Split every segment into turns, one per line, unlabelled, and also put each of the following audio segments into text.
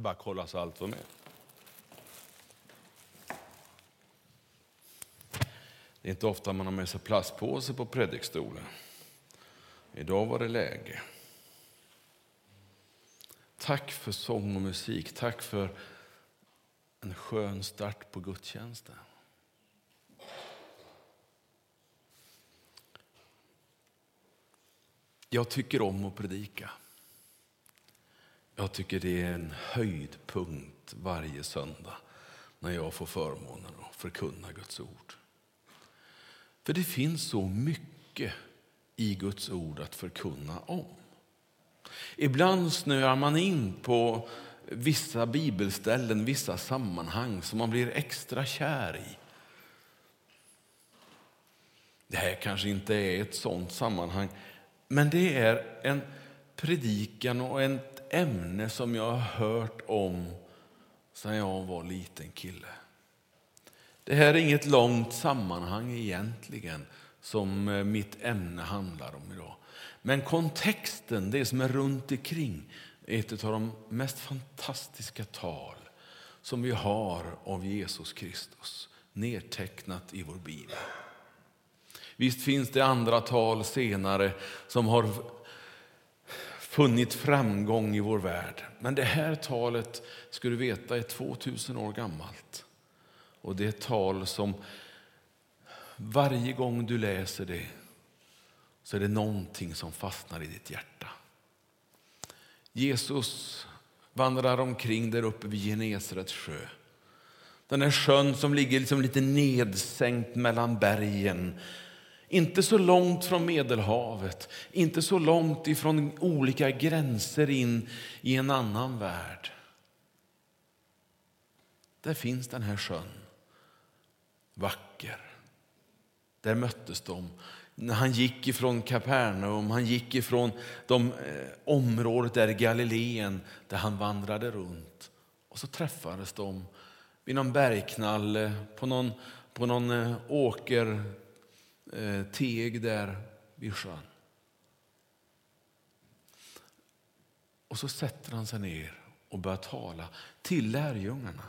ska bara kolla så allt var med. Det är inte ofta man har med sig plastpåse på predikstolen. Idag var det läge. Tack för sång och musik. Tack för en skön start på gudstjänsten. Jag tycker om att predika. Jag tycker det är en höjdpunkt varje söndag när jag får förmånen att förkunna Guds ord. För det finns så mycket i Guds ord att förkunna om. Ibland snöar man in på vissa bibelställen, vissa sammanhang som man blir extra kär i. Det här kanske inte är ett sånt sammanhang, men det är en predikan och ett ämne som jag har hört om sedan jag var liten kille. Det här är inget långt sammanhang egentligen som eh, mitt ämne handlar om idag. Men kontexten, det som är runt omkring, är ett av de mest fantastiska tal som vi har av Jesus Kristus nedtecknat i vår bibel. Visst finns det andra tal senare som har funnit framgång i vår värld. Men det här talet, ska du veta, är 2000 år gammalt. Och det är ett tal som varje gång du läser det så är det någonting som fastnar i ditt hjärta. Jesus vandrar omkring där uppe vid Genesarets sjö. Den här sjön som ligger liksom lite nedsänkt mellan bergen. Inte så långt från Medelhavet, inte så långt ifrån olika gränser in i en annan värld. Där finns den här sjön, vacker. Där möttes de. När han gick ifrån Kapernaum, han gick ifrån de eh, området där Galileen där han vandrade runt. Och så träffades de vid någon bergknalle, på någon, på någon eh, åker, Eh, teg där vid sjön. Och så sätter han sig ner och börjar tala till lärjungarna.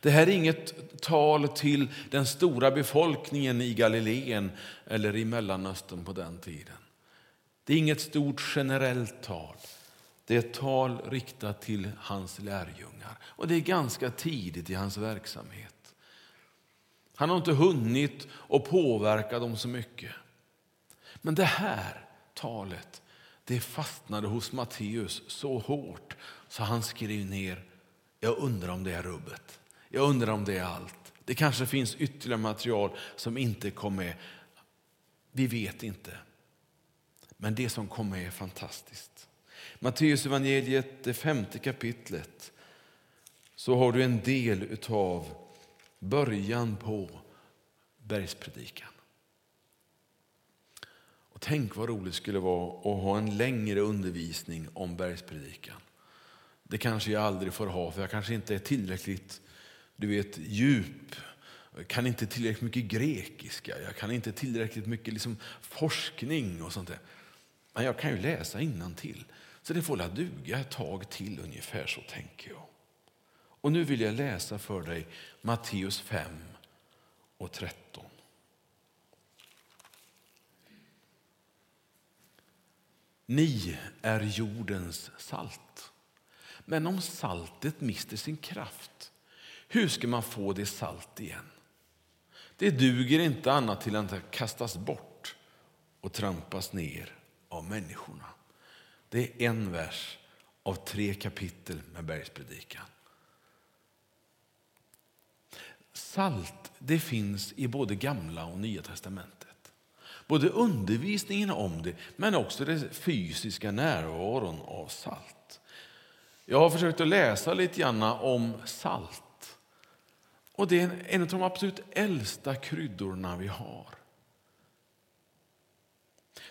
Det här är inget tal till den stora befolkningen i Galileen eller i Mellanöstern på den tiden. Det är inget stort generellt tal. Det är ett tal riktat till hans lärjungar. Och det är ganska tidigt i hans verksamhet. Han har inte hunnit att påverka dem så mycket. Men det här talet det fastnade hos Matteus så hårt så han skrev ner, jag undrar om det är rubbet. Jag undrar om det är allt. Det kanske finns ytterligare material som inte kom med. Vi vet inte. Men det som kom med är fantastiskt. Matteus evangeliet, det femte kapitlet, så har du en del av början på bergspredikan. Och tänk vad roligt det skulle vara att ha en längre undervisning om bergspredikan. Det kanske jag aldrig får ha, för jag kanske inte är tillräckligt du vet, djup. Jag kan inte tillräckligt mycket grekiska, jag kan inte tillräckligt mycket liksom forskning och sånt där. Men jag kan ju läsa till. Så det får la duga ett tag till ungefär så tänker jag. Och nu vill jag läsa för dig Matteus 5 och 13. Ni är jordens salt. Men om saltet mister sin kraft hur ska man få det salt igen? Det duger inte annat till att kastas bort och trampas ner av människorna. Det är en vers av tre kapitel med bergspredikan. Salt det finns i både gamla och nya testamentet. Både undervisningen om det men också den fysiska närvaron av salt. Jag har försökt att läsa lite grann om salt. Och det är en av de absolut äldsta kryddorna vi har.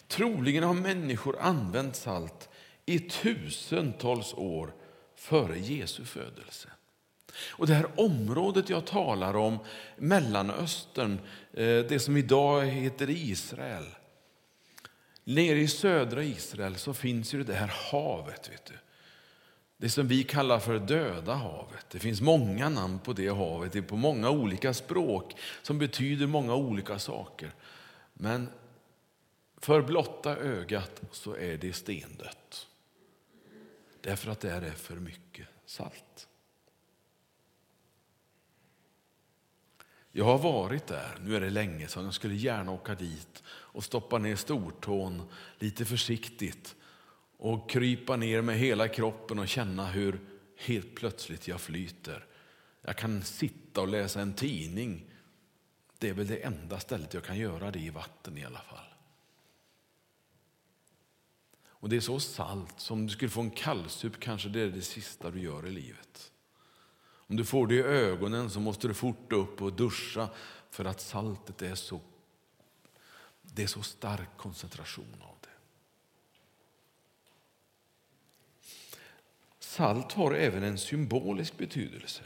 Troligen har människor använt salt i tusentals år före Jesu födelse. Och det här området jag talar om, Mellanöstern, eh, det som idag heter Israel. Nere i södra Israel så finns ju det här havet. Vet du. det som vi kallar för Döda havet. Det finns många namn på det havet, det är på många olika språk som betyder många olika saker. Men för blotta ögat så är det stendött. Därför att där är för mycket salt. Jag har varit där, nu är det länge sedan, jag skulle gärna åka dit och stoppa ner stortån lite försiktigt och krypa ner med hela kroppen och känna hur helt plötsligt jag flyter. Jag kan sitta och läsa en tidning. Det är väl det enda stället jag kan göra det i vatten i alla fall. Och det är så salt, som du skulle få en kallsup kanske det är det sista du gör i livet. Om du får det i ögonen så måste du fort upp och duscha för att saltet är så, det är så stark koncentration av det. Salt har även en symbolisk betydelse.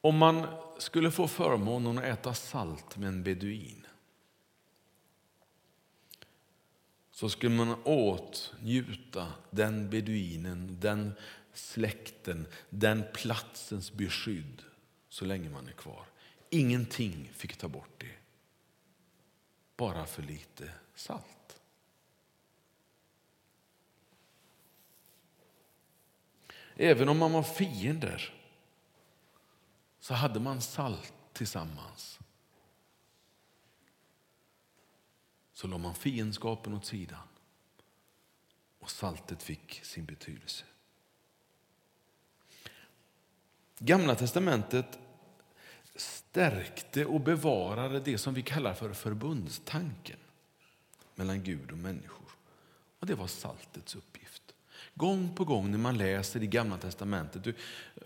Om man skulle få förmånen att äta salt med en beduin så skulle man åtnjuta den beduinen, den släkten, den platsens beskydd så länge man är kvar. Ingenting fick ta bort det. Bara för lite salt. Även om man var fiender så hade man salt tillsammans. Så la man fiendskapen åt sidan och saltet fick sin betydelse. Gamla testamentet stärkte och bevarade det som vi kallar för förbundstanken mellan Gud och människor. Och Det var saltets uppgift. Gång på gång när man läser i Gamla testamentet, du,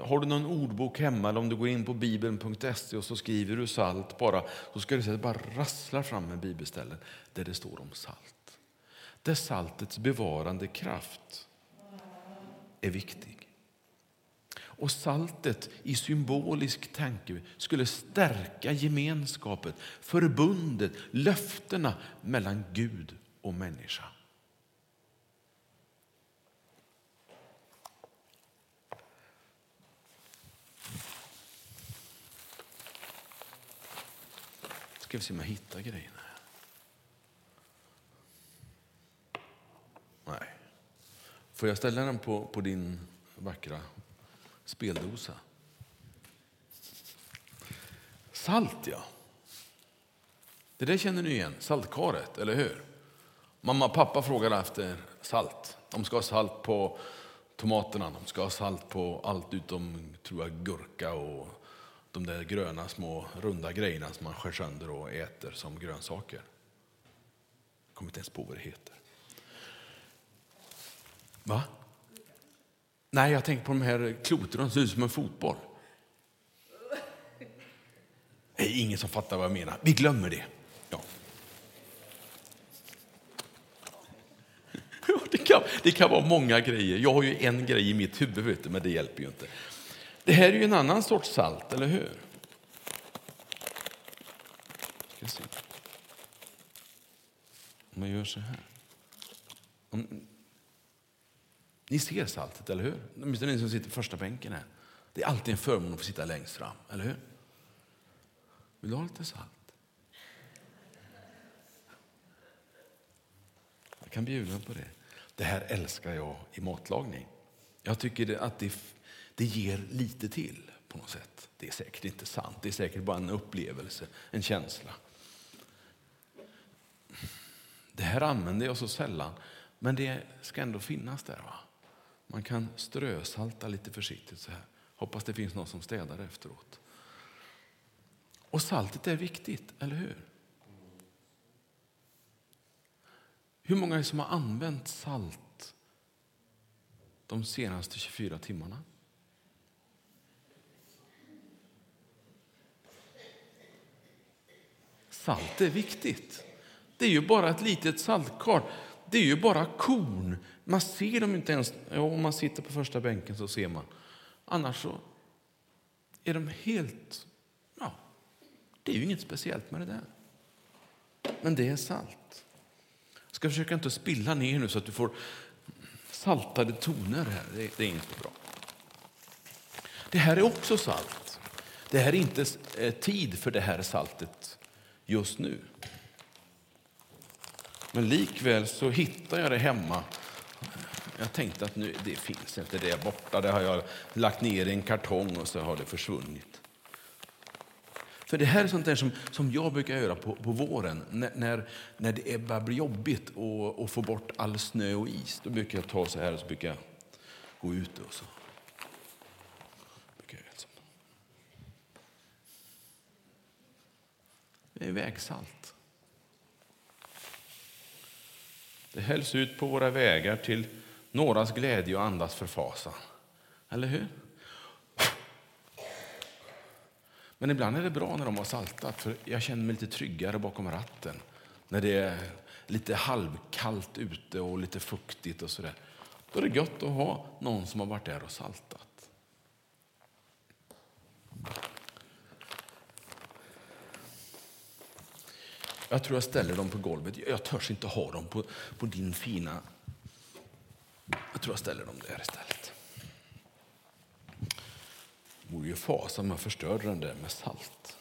har du någon ordbok hemma eller om du går in på bibeln.se och så skriver du salt bara, så ska du se att det bara rasslar fram med bibelställen där det står om salt. Där saltets bevarande kraft är viktig. Och saltet i symbolisk tanke skulle stärka gemenskapet, förbundet, löftena mellan Gud och människa. Ska vi se om jag hittar grejerna. Nej. Får jag ställa den på, på din vackra speldosa. Salt, ja. Det där känner ni igen, saltkaret, eller hur? Mamma och pappa frågar efter salt. De ska ha salt på tomaterna, de ska ha salt på allt utom tror jag, gurka och de där gröna små runda grejerna som man skär sönder och äter som grönsaker. Jag kommer inte ens på vad det heter. Va? Nej, jag tänker på de här kloten, som ser ut som en fotboll. Det är ingen som fattar vad jag menar. Vi glömmer det. Ja. Det kan, det kan vara många grejer. Jag har ju en grej i mitt huvud, vet du, men det hjälper ju inte. Det här är ju en annan sorts salt, eller hur? Ska se. Om man gör så här. Om, ni ser saltet, eller hur? Åtminstone ni som sitter på första bänken här. Det är alltid en förmån att få sitta längst fram, eller hur? Vill du ha lite salt? Jag kan bjuda på det. Det här älskar jag i matlagning. Jag tycker att det, det ger lite till på något sätt. Det är säkert inte sant, det är säkert bara en upplevelse, en känsla. Det här använder jag så sällan, men det ska ändå finnas där. Va? Man kan strösalta lite försiktigt så här. Hoppas det finns någon som städar efteråt. Och saltet är viktigt, eller hur? Hur många är som har använt salt de senaste 24 timmarna? Salt är viktigt. Det är ju bara ett litet saltkar. Det är ju bara korn man ser dem inte ens. Ja, om man sitter på första bänken så ser man. Annars så är de helt... Ja, det är ju inget speciellt med det där. Men det är salt. Jag ska försöka inte spilla ner nu så att du får saltade toner här. Det, det är inte bra. Det här är också salt. Det här är inte eh, tid för det här saltet just nu. Men likväl så hittar jag det hemma. Jag tänkte att nu, det finns inte, det borta. Det har jag lagt ner i en kartong och så har det försvunnit. För det här är sånt där som, som jag brukar göra på, på våren när, när, när det börjar bli jobbigt att få bort all snö och is. Då brukar jag ta så här och så brukar jag gå ut och så. Det är vägsalt. Det hälls ut på våra vägar till någras glädje och andras förfasan. Eller hur? Men ibland är det bra när de har saltat, för jag känner mig lite tryggare bakom ratten. När det är lite halvkallt ute och lite fuktigt och sådär. Då är det gött att ha någon som har varit där och saltat. Jag tror jag ställer dem på golvet. Jag törs inte ha dem på, på din fina... Jag tror jag ställer dem där istället. Det vore ju fasa om jag förstörde den där med salt.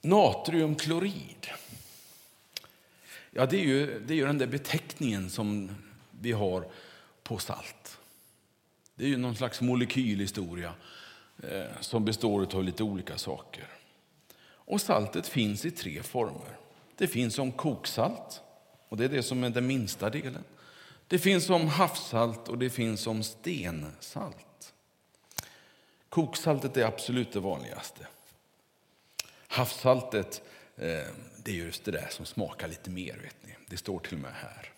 Natriumklorid. Ja, det är, ju, det är ju den där beteckningen som vi har på salt. Det är ju någon slags molekylhistoria eh, som består av lite olika saker. Och saltet finns i tre former. Det finns som koksalt, och det är det som är den minsta delen. Det finns som havssalt och det finns som stensalt. Koksaltet är absolut det vanligaste. Havssaltet eh, det är just det där som smakar lite mer. vet ni. Det står till och med här.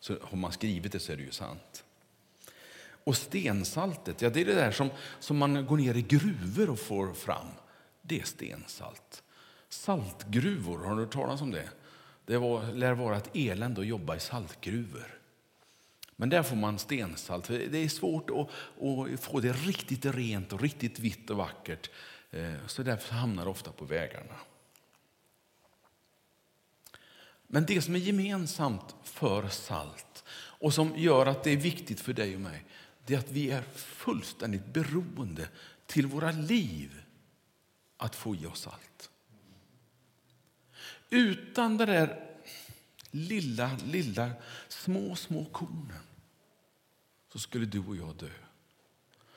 Så har man skrivit det så är det ju sant. Och stensaltet, ja, det är det där som, som man går ner i gruvor och får fram. Det är stensalt. Saltgruvor, har du hört talas om det? Det var, lär vara ett elände att jobba i saltgruvor. Men där får man stensalt. Det är svårt att, att få det riktigt rent och riktigt vitt och vackert. Eh, så därför hamnar det ofta på vägarna. Men det som är gemensamt för salt och som gör att det är viktigt för dig och mig, det är att vi är fullständigt beroende till våra liv att få i oss salt. Utan det där lilla, lilla, små, små kornen så skulle du och jag dö.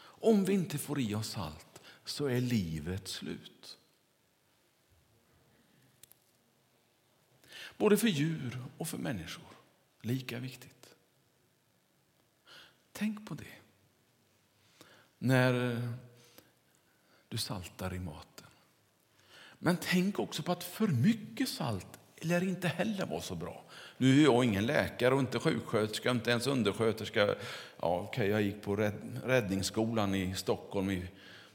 Om vi inte får i oss salt så är livet slut. Både för djur och för människor. Lika viktigt. Tänk på det. När du saltar i maten. Men tänk också på att för mycket salt lär inte heller vara så bra. Nu är jag ingen läkare och inte sjuksköterska, inte ens undersköterska. Ja, okay, jag gick på räddningsskolan i Stockholm i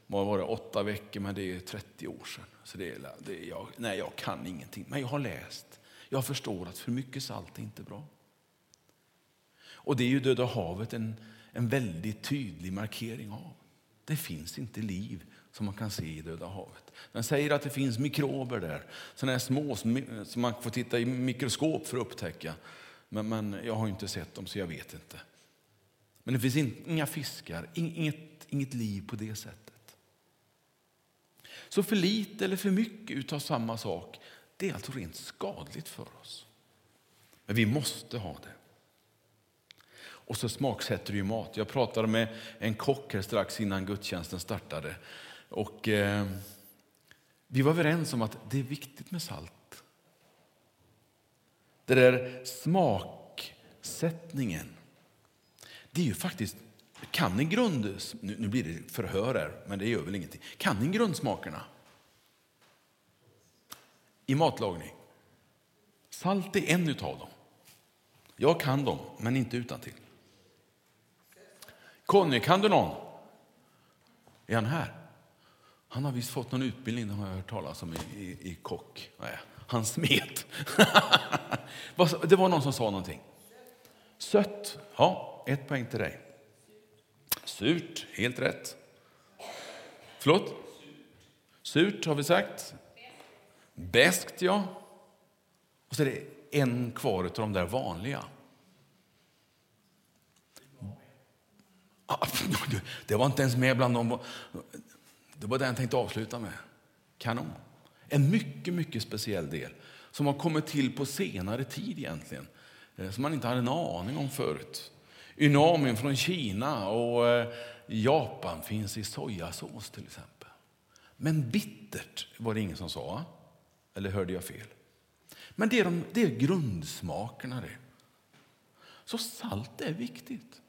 vad var det, åtta veckor, men det är 30 år sedan. Så det är, det är jag, nej, jag kan ingenting, men jag har läst. Jag förstår att för mycket salt är inte bra. Och det är ju Döda havet en, en väldigt tydlig markering av. Det finns inte liv som man kan se i Döda havet. Den säger att det finns mikrober där, sådana små som man får titta i mikroskop för att upptäcka. Men, men jag har inte sett dem så jag vet inte. Men det finns inga fiskar, inget, inget liv på det sättet. Så för lite eller för mycket av samma sak, det är alltså rent skadligt för oss. Men vi måste ha det. Och så smaksätter du mat. Jag pratade med en kock här strax innan gudstjänsten startade. Och eh, vi var överens om att det är viktigt med salt. Det där smaksättningen, det är ju faktiskt... Kan ni grund... Nu, nu blir det förhör här, men det gör väl ingenting. Kan ni grundsmakerna? I matlagning. Salt är en utav dem. Jag kan dem, men inte utan till. Conny, kan du någon? Är han här? Han har visst fått någon utbildning, har jag hört talas om, i, i, i kock. Nej, han smet. det var någon som sa någonting. Sött. Ja, ett poäng till dig. Surt, helt rätt. Förlåt? Surt har vi sagt. Bäst, ja. Och så är det en kvar av de där vanliga. Ah, det var inte ens med bland de... Det var det jag tänkte avsluta med. Kanon. En mycket, mycket speciell del som har kommit till på senare tid egentligen. Eh, som man inte hade en aning om förut. Ynamin från Kina och eh, Japan finns i sojasås till exempel. Men bittert var det ingen som sa. Eller hörde jag fel? Men det är, de, det är grundsmakerna det. Så salt är viktigt.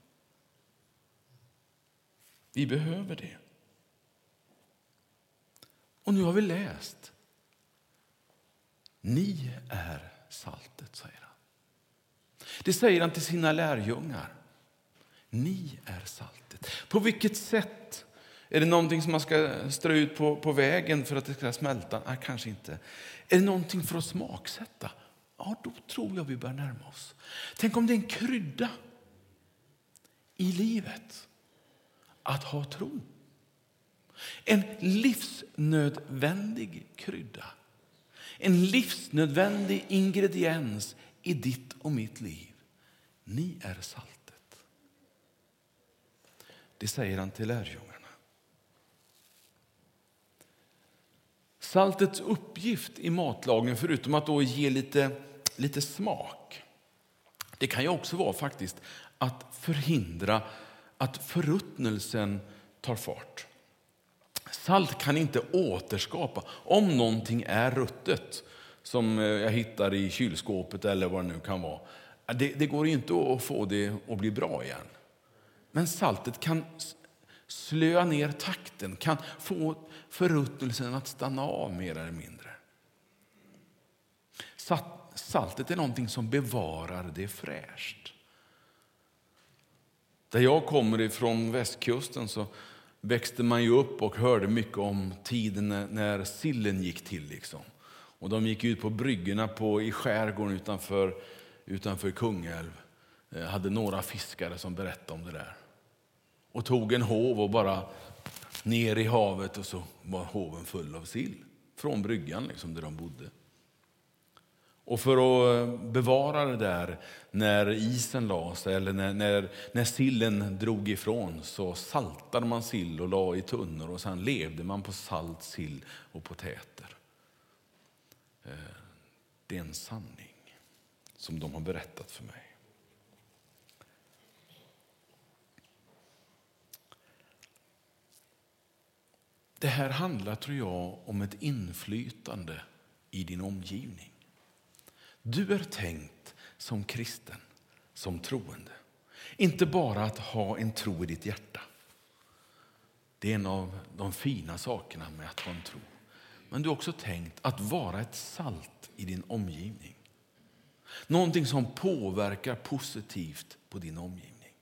Vi behöver det. Och nu har vi läst. Ni är saltet, säger han. Det säger han till sina lärjungar. Ni är saltet. På vilket sätt? Är det någonting som man ska strö ut på, på vägen för att det ska smälta? Nej, kanske inte. Är det någonting för att smaksätta? Ja, då tror jag vi börjar närma oss. Tänk om det är en krydda i livet att ha tron. En livsnödvändig krydda. En livsnödvändig ingrediens i ditt och mitt liv. Ni är saltet. Det säger han till lärjungarna. Saltets uppgift i matlagningen, förutom att då ge lite, lite smak, det kan ju också vara faktiskt att förhindra att förruttnelsen tar fart. Salt kan inte återskapa. Om någonting är ruttet, som eh, jag hittar i kylskåpet eller vad det nu kan vara, det, det går inte att få det att bli bra igen. Men saltet kan slöa ner takten, kan få förruttnelsen att stanna av mer eller mindre. Saltet är någonting som bevarar det fräscht. Där jag kommer ifrån västkusten så växte man ju upp och hörde mycket om tiden när sillen gick till. Liksom. Och de gick ut på bryggorna på, i skärgården utanför, utanför Kungälv. Jag eh, hade några fiskare som berättade om det där. Och tog en hov och bara ner i havet och så var hoven full av sill. Från bryggan liksom, där de bodde. Och för att eh, bevara det där när isen la sig eller när, när, när sillen drog ifrån så saltade man sill och la i tunnor och sen levde man på salt, sill och potäter. Eh, det är en sanning som de har berättat för mig. Det här handlar, tror jag, om ett inflytande i din omgivning. Du är tänkt som kristen, som troende. Inte bara att ha en tro i ditt hjärta. Det är en av de fina sakerna med att ha en tro. Men du är också tänkt att vara ett salt i din omgivning. Någonting som påverkar positivt på din omgivning.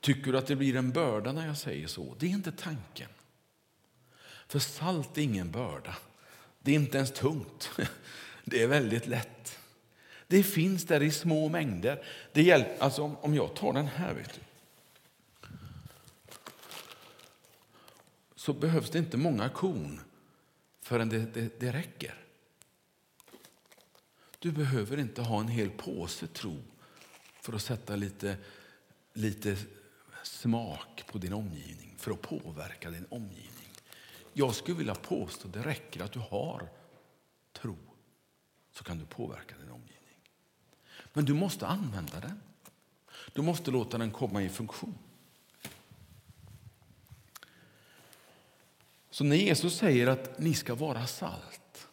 Tycker du att det blir en börda när jag säger så? Det är inte tanken. För salt är ingen börda. Det är inte ens tungt. Det är väldigt lätt. Det finns där i små mängder. Det hjälper, alltså om jag tar den här, vet du. så behövs det inte många korn förrän det, det, det räcker. Du behöver inte ha en hel påse tro för att sätta lite, lite smak på din omgivning, för att påverka din omgivning. Jag skulle vilja påstå att det räcker att du har tro, så kan du påverka din omgivning. Men du måste använda den. Du måste låta den komma i funktion. Så när Jesus säger att ni ska vara salt,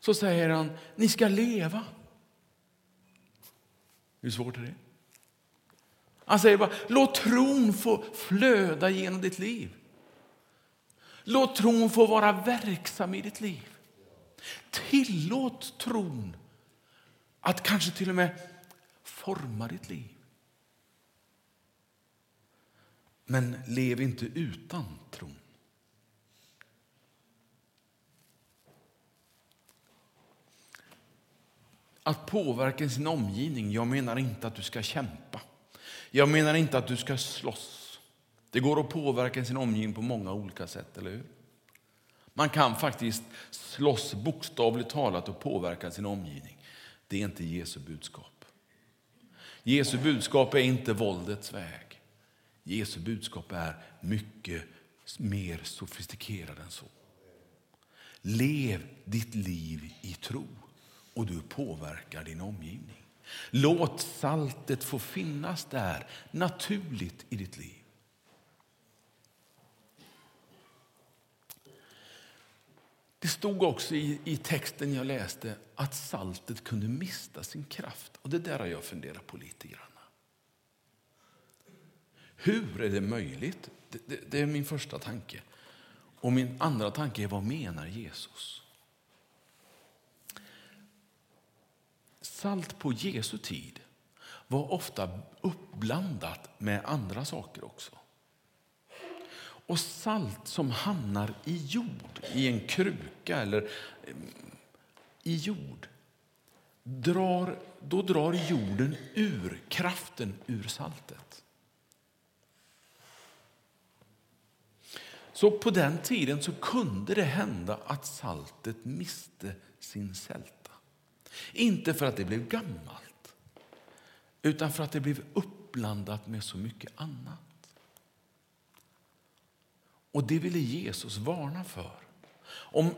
så säger han ni ska leva. Hur svårt är det? Han säger bara, låt tron få flöda genom ditt liv. Låt tron få vara verksam i ditt liv. Tillåt tron att kanske till och med forma ditt liv. Men lev inte utan tron. Att påverka sin omgivning, jag menar inte att du ska kämpa. Jag menar inte att du ska slåss. Det går att påverka sin omgivning på många olika sätt, eller hur? Man kan faktiskt slåss bokstavligt talat och påverka sin omgivning. Det är inte Jesu budskap. Jesu budskap är inte våldets väg. Jesu budskap är mycket mer sofistikerat än så. Lev ditt liv i tro och du påverkar din omgivning. Låt saltet få finnas där naturligt i ditt liv. Det stod också i, i texten jag läste att saltet kunde mista sin kraft. Och Det där har jag funderat på lite grann. Hur är det möjligt? Det, det, det är min första tanke. Och min andra tanke är vad menar Jesus? Salt på Jesu tid var ofta uppblandat med andra saker också. Och salt som hamnar i jord, i en kruka eller eh, i jord, drar, då drar jorden ur kraften ur saltet. Så på den tiden så kunde det hända att saltet miste sin sälta. Inte för att det blev gammalt, utan för att det blev uppblandat med så mycket annat. Och det ville Jesus varna för. Om,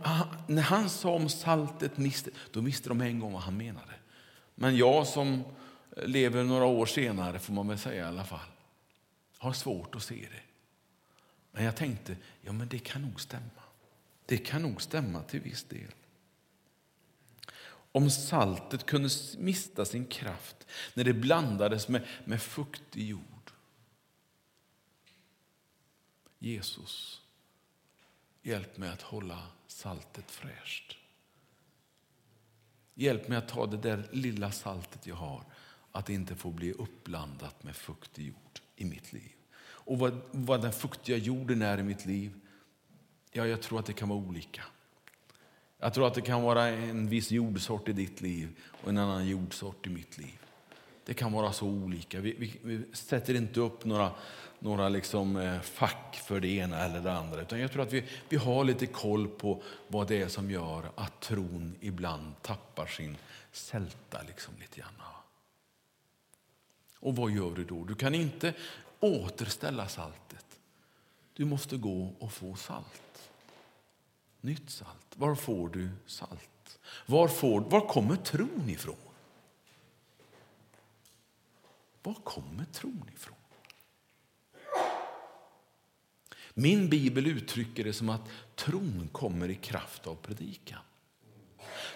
när han sa om saltet miste, då visste de en gång vad han menade. Men jag som lever några år senare, får man väl säga i alla fall, har svårt att se det. Men jag tänkte, ja men det kan nog stämma. Det kan nog stämma till viss del. Om saltet kunde mista sin kraft när det blandades med, med fuktig jord Jesus, hjälp mig att hålla saltet fräscht. Hjälp mig att ta det där lilla saltet jag har, att det inte får bli uppblandat med fuktig jord i mitt liv. Och vad, vad den fuktiga jorden är i mitt liv, ja, jag tror att det kan vara olika. Jag tror att det kan vara en viss jordsort i ditt liv och en annan jordsort i mitt liv. Det kan vara så olika. Vi, vi, vi sätter inte upp några några liksom eh, fack för det ena eller det andra. Utan jag tror att vi, vi har lite koll på vad det är som gör att tron ibland tappar sin sälta liksom lite grann. Och vad gör du då? Du kan inte återställa saltet. Du måste gå och få salt. Nytt salt. Var får du salt? Var, får, var kommer tron ifrån? Var kommer tron ifrån? Min bibel uttrycker det som att tron kommer i kraft av predikan.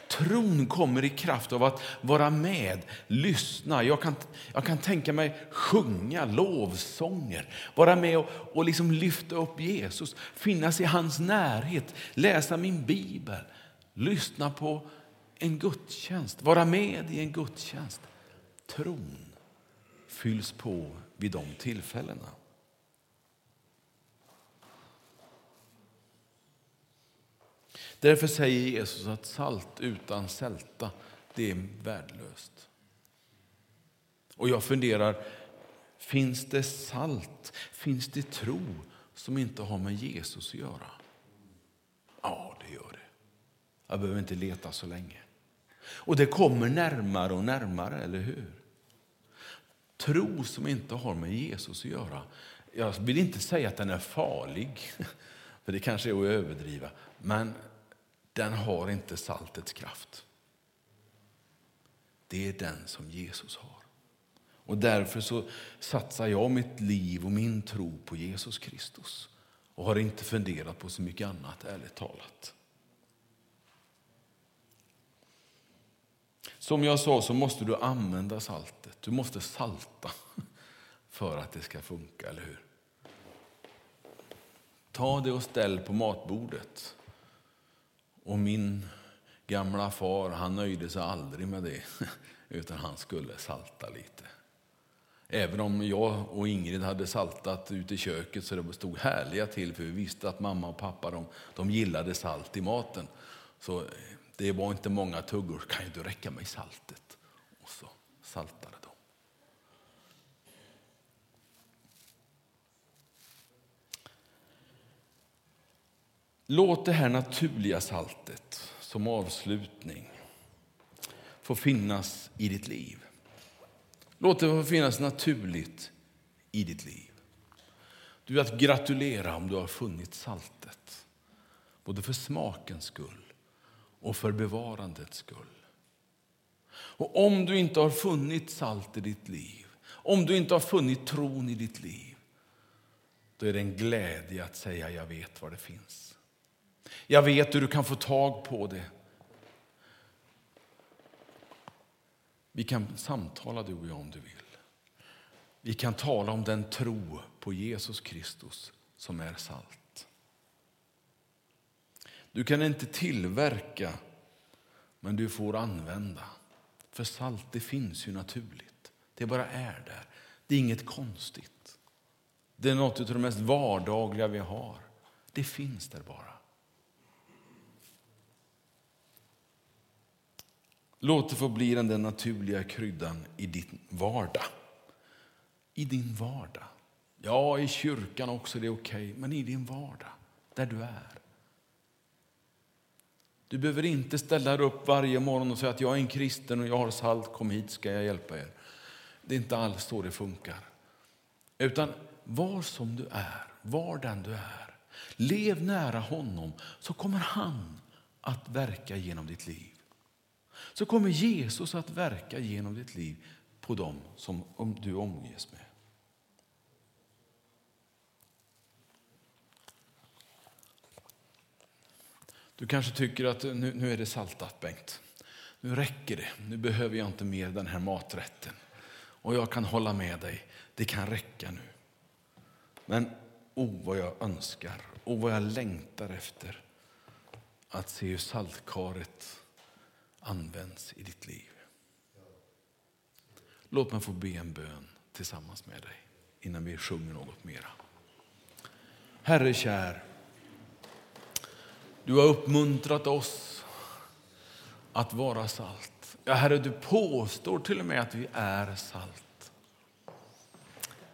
Tron kommer i kraft av att vara med, lyssna. Jag kan, jag kan tänka mig sjunga lovsånger, vara med och, och liksom lyfta upp Jesus, finnas i hans närhet, läsa min bibel, lyssna på en gudstjänst, vara med i en gudstjänst. Tron fylls på vid de tillfällena. Därför säger Jesus att salt utan sälta, det är värdelöst. Och jag funderar, finns det salt, finns det tro som inte har med Jesus att göra? Ja, det gör det. Jag behöver inte leta så länge. Och det kommer närmare och närmare, eller hur? Tro som inte har med Jesus att göra. Jag vill inte säga att den är farlig, för det kanske är att överdriva. Men den har inte saltets kraft. Det är den som Jesus har. Och Därför så satsar jag mitt liv och min tro på Jesus Kristus och har inte funderat på så mycket annat, ärligt talat. Som jag sa så måste du använda saltet. Du måste salta för att det ska funka, eller hur? Ta det och ställ på matbordet. Och min gamla far han nöjde sig aldrig med det, utan han skulle salta lite. Även om jag och Ingrid hade saltat ute i köket så det stod härliga till, för vi visste att mamma och pappa de, de gillade salt i maten. Så eh, det var inte många tuggor, kan ju inte räcka med saltet. Och så saltade de. Låt det här naturliga saltet som avslutning få finnas i ditt liv. Låt det få finnas naturligt i ditt liv. Du är att gratulera om du har funnit saltet. Både för smakens skull och för bevarandets skull. Och om du inte har funnit salt i ditt liv, om du inte har funnit tron i ditt liv, då är det en glädje att säga jag vet var det finns. Jag vet hur du kan få tag på det. Vi kan samtala du och jag om du vill. Vi kan tala om den tro på Jesus Kristus som är salt. Du kan inte tillverka, men du får använda. För salt det finns ju naturligt. Det bara är där. Det är inget konstigt. Det är något av det mest vardagliga vi har. Det finns där bara. Låt det få bli den där naturliga kryddan i din vardag. I din vardag. Ja, i kyrkan också, det är okej. Okay, men i din vardag, där du är. Du behöver inte ställa dig upp varje morgon och säga att jag är en kristen och jag har salt, kom hit ska jag hjälpa er. Det är inte alls så det funkar. Utan var som du är, var den du är. Lev nära honom så kommer han att verka genom ditt liv. Så kommer Jesus att verka genom ditt liv på dem som du omges med. Du kanske tycker att nu, nu är det saltat, Bengt. Nu räcker det. Nu behöver jag inte mer den här maträtten. Och jag kan hålla med dig. Det kan räcka nu. Men oh, vad jag önskar och oh, vad jag längtar efter att se hur saltkaret används i ditt liv. Låt mig få be en bön tillsammans med dig innan vi sjunger något mera. Herre kär, du har uppmuntrat oss att vara salt. Ja, Herre, du påstår till och med att vi är salt.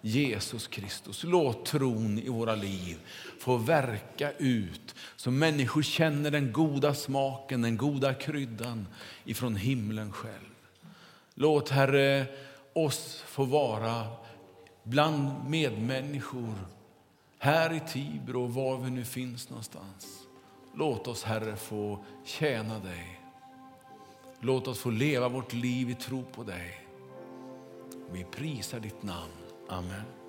Jesus Kristus, låt tron i våra liv få verka ut så människor känner den goda smaken, den goda kryddan ifrån himlen själv. Låt Herre oss få vara bland medmänniskor här i Tibro och var vi nu finns någonstans Låt oss, Herre, få tjäna dig. Låt oss få leva vårt liv i tro på dig. Vi prisar ditt namn. Amen.